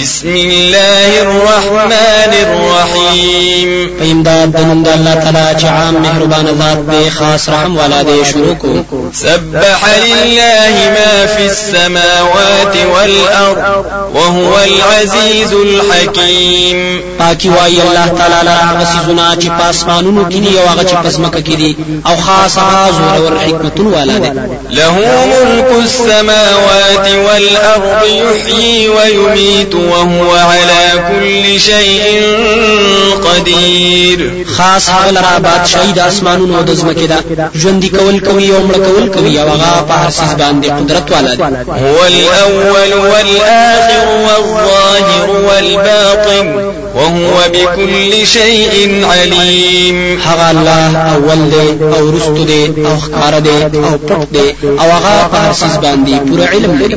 بسم الله الرحمن الرحيم فإمداد دنند الله تعالى چې عام مهربان ذات دی خاص رحم والا دی شروع کو سبح لله ما في السماوات والأرض وهو العزيز الحكيم پاکی وای الله تعالی لرا هغه سيزونه چې پاسمانونو کې دي او هغه چې پسمکه کې دي او خاص هغه زور او حکمتون والا دی له ملك السماوات والأرض يحيي ويميت وهو على كل شيء قدير. خاص هغه لرا بادشاہي د اسمانونو او د ځمکې ده. ژوند کول کوي او مړ کول کوي او هغه په هر څه باندې قدرت والا دی. هو الأول والآخر والظاهر والباطن وهو بكل شيء عليم. هغه الله اول دی او رست دی او خکار دی او پټ دی او هغه په هر څه باندې پوره علم لري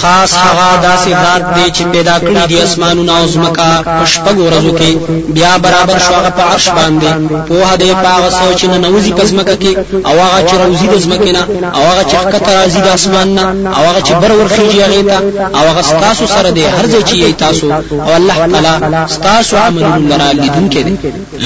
خاص هغه داسې ذات دی چې پیدا کړی دی اسمانونه او ځمکه په شپږ ورځو کې. بیا برابر شو هغه په عرش باندې. په هده پاغه سوچ نه نوځي په ځمکه کې او هغه چې روزي د ځمکې نه او هغه چې ښکته راځي د اسمان نه او هغه چې بر ورخیږي هغه ته او هغه ستاسو سره دی هر ځای چې یې تاسو. او الله تعالی ستاسو عملونه لرا لیدونکي دی.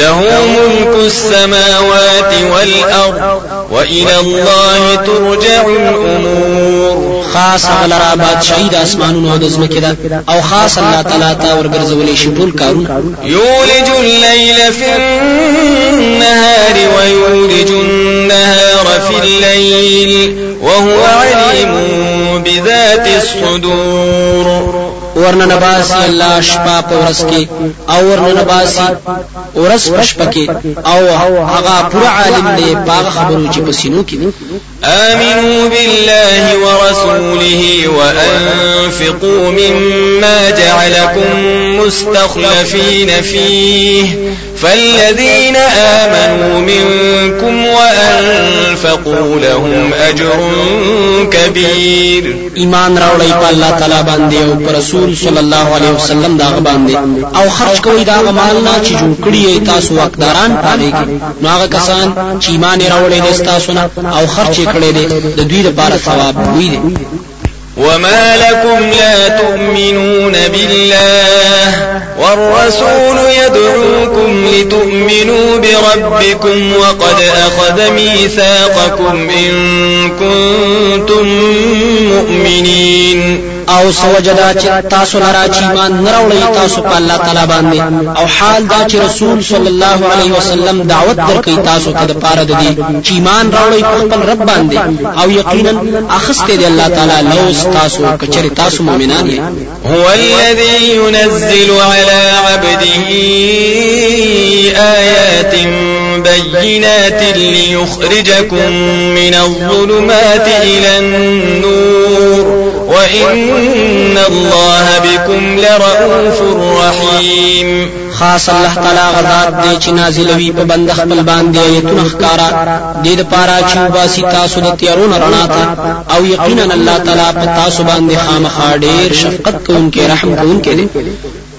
له ملك السماوات والأرض وإلى الله ترجع الأمور خاص غلرا بادشاہي د آسمانونو أو د ځمکې ده. أو خاص الله تعالی ته ورګرځولې شي ټول کارونه. يولج الليل في النهار ويولج النهار في الليل وهو عليم بذات الصدور. ورنه نباسي الله شپه په ورځ کې أو ورنه نباسي ورځ په شپه کې. أو هغه پوره عالم دی په خبرو چې په سینو کې آمنوا بالله ورسوله وأنفقوا مما جعلكم مستخلفين فيه. فالذين آمنوا منكم وأنفقوا لهم أجر كبير. ایمان راوړی په الله تعالی باندې او پر رسول صلی الله علیه وسلم دا باندې. او خرج کوي دا مال نه چې جوړ کړی تاسو واکداران پاره کې. نو هغه کسان چې ایمان راوړی دي تاسو نه او خرج کړی دي د دوی لپاره ثواب وي وما لكم لا تؤمنون بالله والرسول يدعوكم لتؤمنوا بربكم وقد أخذ ميثاقكم إن كنتم مؤمنين أو سوجدا چې تاسو لرا چې ایمان نراوړی تاسو په الله تعالی باندې. أو حال دا چې رسول صلی الله علیه وسلم دعوت درکې تاسو ته د پاره د دې چې ایمان راوړی په خپل رب باندې. أو یقینا اخسته دی الله تعالی لو تاسو کچری تاسو مؤمنان یې. هو الذي ينزل على عبده آيات بينات ليخرجكم من الظلمات إلى النور. وإن الله بكم لرؤوف رحيم. خاص الله تعالی غزاد دی چې نازلوي په بند خپل باندې ایتونه ښکارا د دې لپاره چې باسي تاسو د تیارونو رڼا ته او یقینا الله تعالی په تاسو باندې خامخا ډیر شفقت کوونکی رحم کوونکی دی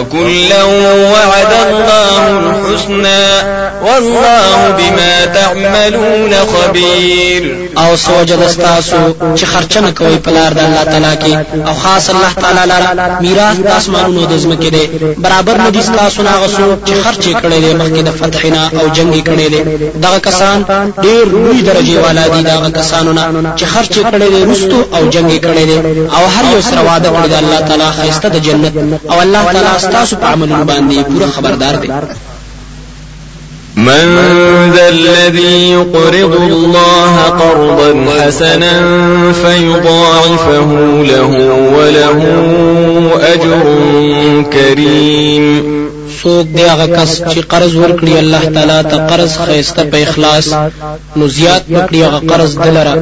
وكلا وعد الله الحسنى والله بما تعملون خبير. او سوجه دستاسو چې خرچنه کوي په لار د الله تعالی کې. او خاص الله تعالی لاره میراث د اسمانونو د زمکه دی. برابر نه دي تاسو نه غسو چې خرچ کړي دي مخکې د فتحنا او جنگي کړي دي. دغه کسان ډېر لوی درجه والا دي دغه کسانو نه چې خرچ کړي دي رستو او جنگي کړي دي. او هر یو سره وعده کړی دی الله تعالی خیسته د جنت. او الله تعالی تاسو په عملونو باندې پوره خبردار دی من ذا الذي يقرض الله قرضا حسنا فيضاعفه له وله أجر كريم. څوک دی هغه کس چې قرض ورکړي الله تعالی ته قرض خیسته په اخلاص نو زیات وکړي هغه قرض دلره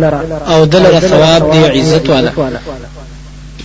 أو دلره ثواب دی عزت والا.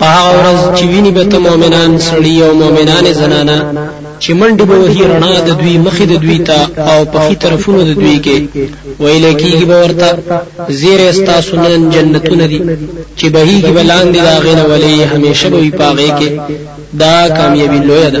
په هغه ورځ چې ویني به ته مؤمنان سړي او مؤمنان زنانا چې منډي به وهي رڼا د دوی مخې د دوی ته او په خي طرفونو د دوی کې. ویل کېږي به ورته زیره استاسو نن جنتونه دي چې بهيږي بلاندې دا غینه ولي همیشه به وي پاغې کې. دا کامیابی لوی ده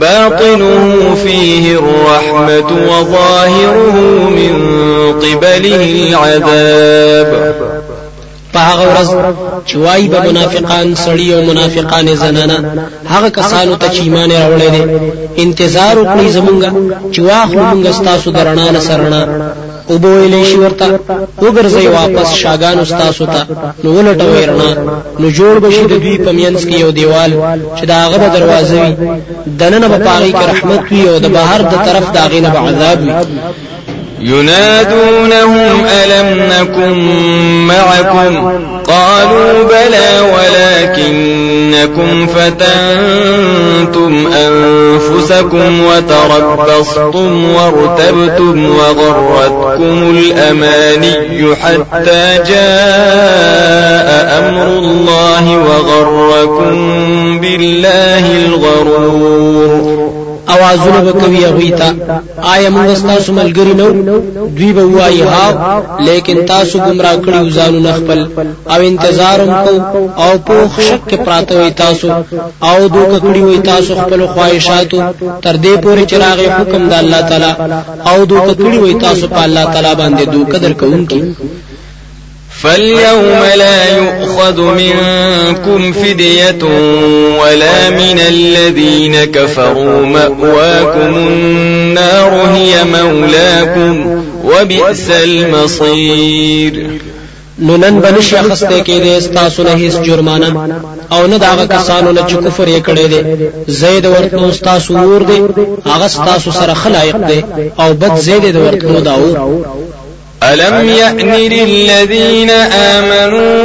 باطنه فيه الرحمة وظاهره من قبله العذاب. په هغه ورځ چې وایي به منافقان سړي أو منافقان زنانه هغه کسانو ته چې ایمان راوړی دي انتظار وکړي زمونږه چې واخلو مونږ ستاسو درنا سرنا او به ویلې شي ورته وګرځي واپس شاګانو ستاسو ته نو ولټوي رڼا نو جوړ بشي د دوی په مینس کې یو دیوال چې دا هغه دروازه وي دننه به پاغي کې رحمت وي او د بهر د طرف دا غینه به عذاب وي ينادونهم ألم نكن معكم قالوا بلى ولكنكم فتنتم أنفسكم وتربصتم وارتبتم وغرتكم الأماني حتى جاء أمر الله وغركم بالله الغرور. اوازونه به کوي هغه ته آیا موږ تاسو ملګری نو دوی به وایي ها لیکن تاسو گمراه کړی ځانونه خپل او انتظار کو او په شک پراته وي تاسو او دوک کړی وي تاسو خپل خواهشاتو تر دې پورې چراغ حکم د الله تعالی او دوک کړی وي تاسو په الله تعالی باندې دوک درکونکي فاليوم لا يؤخذ منكم فدية ولا من الذين كفروا. مأواكم النار هي مولاكم. وبئس المصير. نو نن بنش اخسته کې دې استاسو نه هیڅ جرمانه. أو نه داغه کسانو نه چې کفر یې کړی دی. زید ورته استاسو ور دی هغه استاسو سره خلایق دی. أو بد زید ورته داو. ألم يأن للذين آمنوا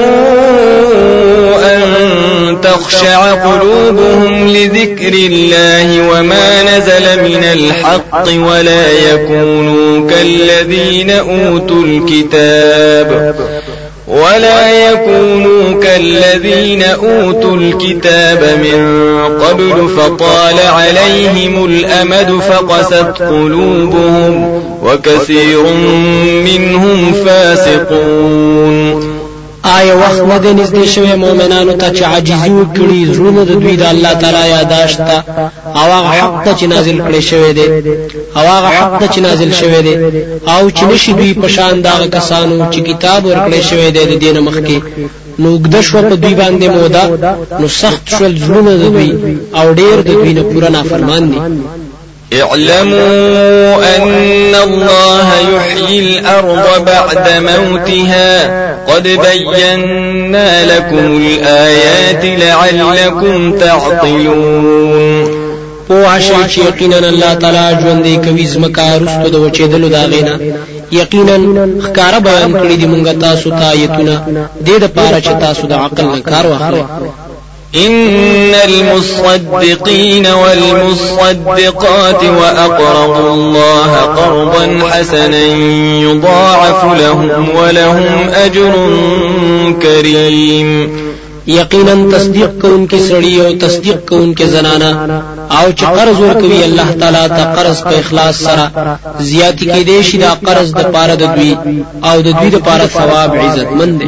أن تخشع قلوبهم لذكر الله وما نزل من الحق ولا يكونوا كالذين أوتوا الكتاب ولا يكونوا كالذين أوتوا الكتاب من قبل فطال عليهم الأمد فقست قلوبهم وكثير منهم فاسقون. آیا وخت نه دی نږدې شوی مؤمنانو ته چې عاجزي وکړي زړونه د دوی د الله تعالی یاداشت ته؟ او هغه حق ته چې نازل کړي شوی دی. او هغه حق ته چې نازل شوی دی. او چې نشي دوی په شان د هغه کسانو چې کتاب ورکړي شوی دی د دې نه مخکې. نو اوږده شوه په دوی باندې موده نو سخت شول زړونه د دوی. او ډیر د دوی نه پورا نافرمان دي. اعلموا أن الله يحيي الأرض بعد موتها قد بينا لكم الآيات لعلكم تعقلون. پوه شئ چې یقینا الله تعالی ژوندې کوي زمکا رستو د وچېدلو دا غینا. یقینا ښکارا بیان کړی دی مونږ تاسو ته آیتونه. د دې لپاره چې تاسو د عقل نه کار واخلئ. إن المصدقين والمصدقات وأقرضوا الله قرضا حسنا يضاعف لهم ولهم أجر كريم. یقینا تصدیق کوونکې سړی أو تصدیق کوونکې زنانه آو چې قرض ورکوي الله تعالی ته قرض په اخلاص سره زیاتی کې دی شي دا قرض د پاره د دوی. آو د دوی د پاره ثواب عزت مند دی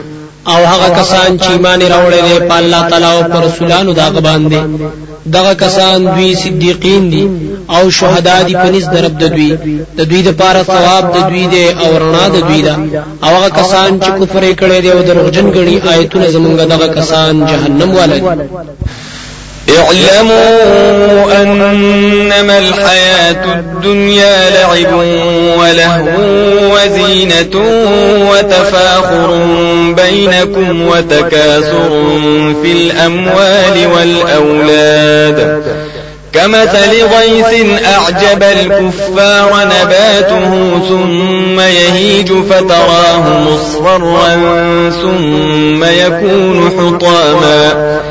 او هغه کسان چې ایمان راوړل دي په الله تعالی او پر رسولانو دا باندې. دغه کسان دوی صدیقین دي او شهدا دي په نزد د رب د دوی. د دوی د پاره ثواب د دوی دی او رڼا د دوی ده. او هغه کسان چې کفر کړي دي او دروغجن ګڼي آیتونه زمونږ دغه کسان جهنم والي اعلموا أنما الحياة الدنيا لعب ولهو وزينة وتفاخر بينكم وتكاثر في الأموال والأولاد. كمثل غيث أعجب الكفار نباته ثم يهيج فتراه مصفرا ثم يكون حطاما.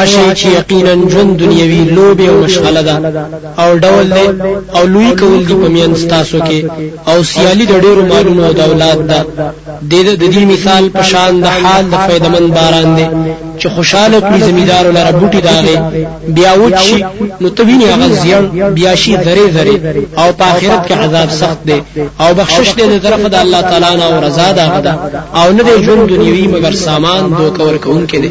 په شي چې یقینا ژوند دنیوي لوبه او مشغله ده. او ډول دی او لوی کول دی په میان ستاسو کې. او سیالي د ډیرو مالونو او دولت ده. د دې مثال په شان د حال د فائدمن باران دی. چې خوشاله کړي زمیدار لره بوټي داغه بیا وچی نو توینه هغه زیان بیا شي ذره ذره او په آخرت کې عذاب سخت دی. او بخشش دی د طرف د الله تعالی نه او رضا ده. او نه دی ژوند دنیوي مگر سامان دوکور کوونکې دی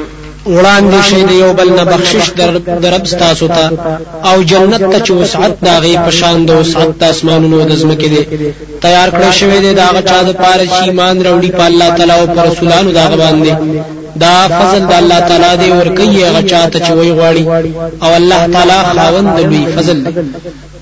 وړاندې شي د یو بل نه بخشش در رب ستاسو ته. او جنت ته چې وسعت د هغه پشان د وسعت د اسمانونو د زمکې دی تیار کړی شوی دی د هغه چا د پاره چې ایمان وروړي په الله تعالی او پر رسولانو دا باندې. دا فضل د الله تعالی دی ورکوي هغه چاته چې وی غواړي. او الله تعالی خاوند لوی فضل دی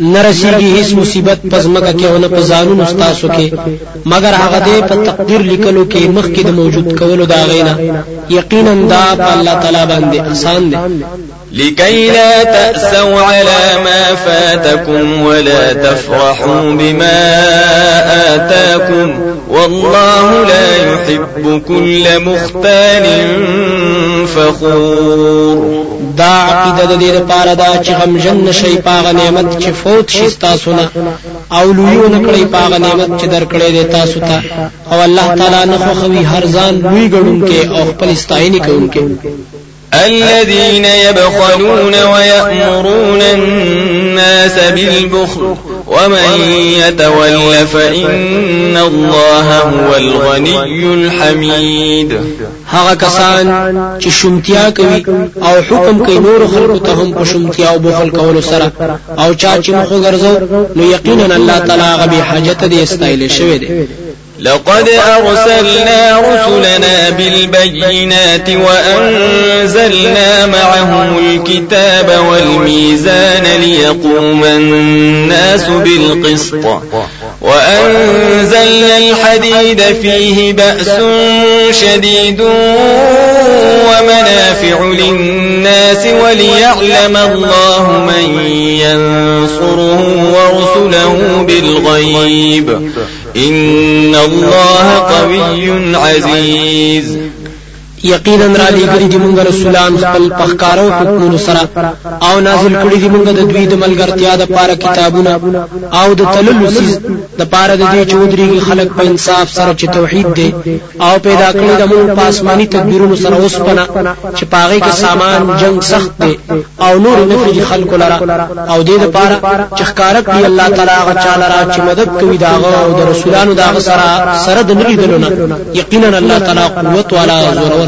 نرسیږي هیڅ مصیبت پس مکه کې أو نه په ځانونو ستاسو کې مگر هغه دې په تقدیر لیکلو کې مخکې د موجود کولو دا غینا۔ یقینا دا په الله تعالی باندې آسان دی لكي لا تأسوا على ما فاتكم ولا تفرحوا بما آتاكم والله لا يحب كل مختال فخور. دا عقیده د دې لپاره دا چې غمجن نشي پاغه نعمت چې فوت شي تاسو نه او لویو نه کړی پاغه نعمت چې درکړې دي تاسو ته. او الله تعالی نه خوخوي هر ځان لوی ګڼونکې او خپل استاینه کوونکې الذين يبخلون ويأمرون الناس بالبخل ومن يتول فإن الله هو الغني الحميد. هغه کسان چې شومتیا کوي أو حکم کوي نور خلکو ته هم په شومتیا أو بخل کولو سره. أو چا چې مخ ګرځو نو یقینا الله تعالی غبي حاجت دې استایل شوی دی. لقد أرسلنا رسلنا بالبينات وأنزلنا معهم الكتاب والميزان ليقوم الناس بالقسط وأنزلنا الحديد فيه بأس شديد ومنافع للناس وليعلم الله من ينصره ورسله بالغيب إن الله قوي عزيز. یقینا را لګري دي مونږ رسولان خپل پخکارو حکمونو سره. او نازل کړي دي مونږ د دوی د ملګرتیا د پاره کتابونه. او د تللو سیز د پاره د دې چودري خلق په انصاف سره چې توحید دی. او پیدا کړی د مونږ په آسماني تدبیرونو سره اوسپنه چې پاغه کې سامان جنگ سخت دی. او نور نفي خلق لرا او دې د پاره چې ښکارک دی الله تعالی هغه چاله را چې مدد کوي داغه او د رسولانو داغه سره سره د نړۍ دلونه یقینا الله تعالی قوت والا زور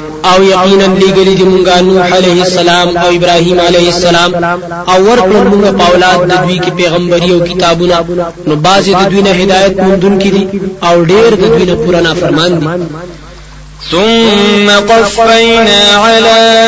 او یقینا لیګلی دی مونږه نوح علیه السلام او ابراهیم علیه السلام. او ورکړل مونږه په اولاد د دوی کې پیغمبري او کتابونه. نو بعضی د دوی نه هدایت مونږ دي او ډېر د دوی نه پوره نافرمان دي ثم قفينا على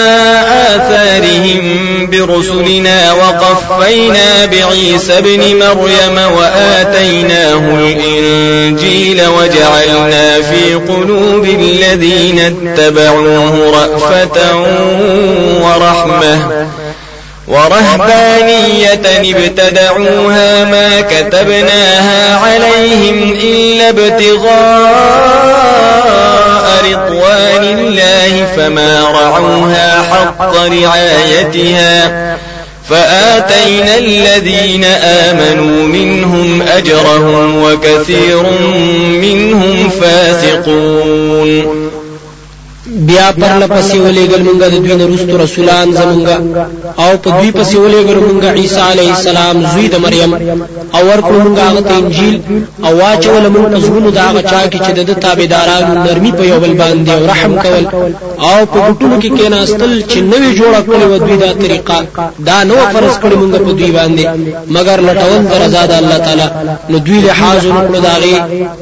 آثارهم برسلنا وقفينا بعيسى ابن مريم وآتيناه الإنجيل وجعلنا في قلوب الذين اتبعوه رأفة ورحمة ورهبانية ابتدعوها ما كتبناها عليهم إلا ابتغاء رضوان الله فما رعوها حق رعايتها فآتينا الذين آمنوا منهم أجرهم وكثير منهم فاسقون بیا پر لپسې ولېګل مونږه د دوی نرستو رسولان زمونږه. او په دوی پسې ولېګل مونږه عیسی علی السلام زوی د مریم. او ورکړو مونږه هغه انجیل او واچول مونږ په زړونو دا هغه چا کې چې د تابعدارانو نرمي په یو بل باندې او رحم کول. او په ګټونو کې کېناستل چې نوې جوړه کړې و دوی دا طریقه. دا نو فرض کړی مونږ په دوی باندې. مگر لټول د رضا د الله تعالی. نو دوی لحاظ وکړو داغه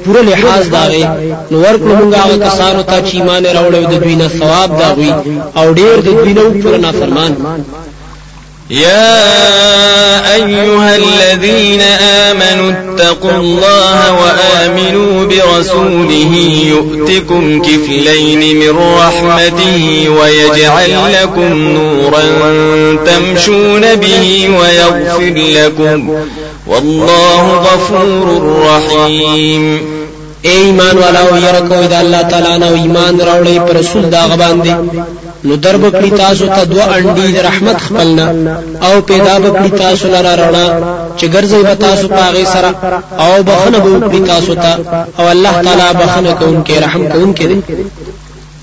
پوره لحاظ داغه نو ورکړو مونږه هغه کسانو ته چې ایمان راوړل دوی ثواب أو ډیر د دوی پر نافرمان. يا أيها الذين آمنوا اتقوا الله وآمنوا برسوله يؤتكم كفلين من رحمته ويجعل لكم نورا تمشون به ويغفر لكم والله غفور رحيم اے ایمان والا او ير کوي د الله تعالی نو ایمان راوړی پر رسول دا غباندې نو درب کړی تاسو ته دوه انډي د رحمت خپلنا. او پیدا بکړی تاسو لرا رڼا چې ګرځي به تاسو پاغه سره او بخنه به کړی تاسو ته او الله تعالی بخنه کوونکې رحم کوونکې دی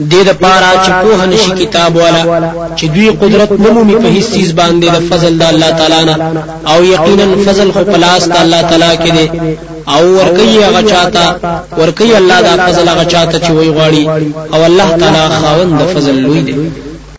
دې د پاره چې په نشي کتاب والا چې دوی قدرت نمومي په هیڅ چیز باندې د فضل د الله تعالی نه او یقینا فضل خو پلاس د الله تعالی کې دی او ورکی هغه چاته ورکی الله دا فضل هغه چاته چې وی غواړي او الله تعالی خاوند د فضل لوی دی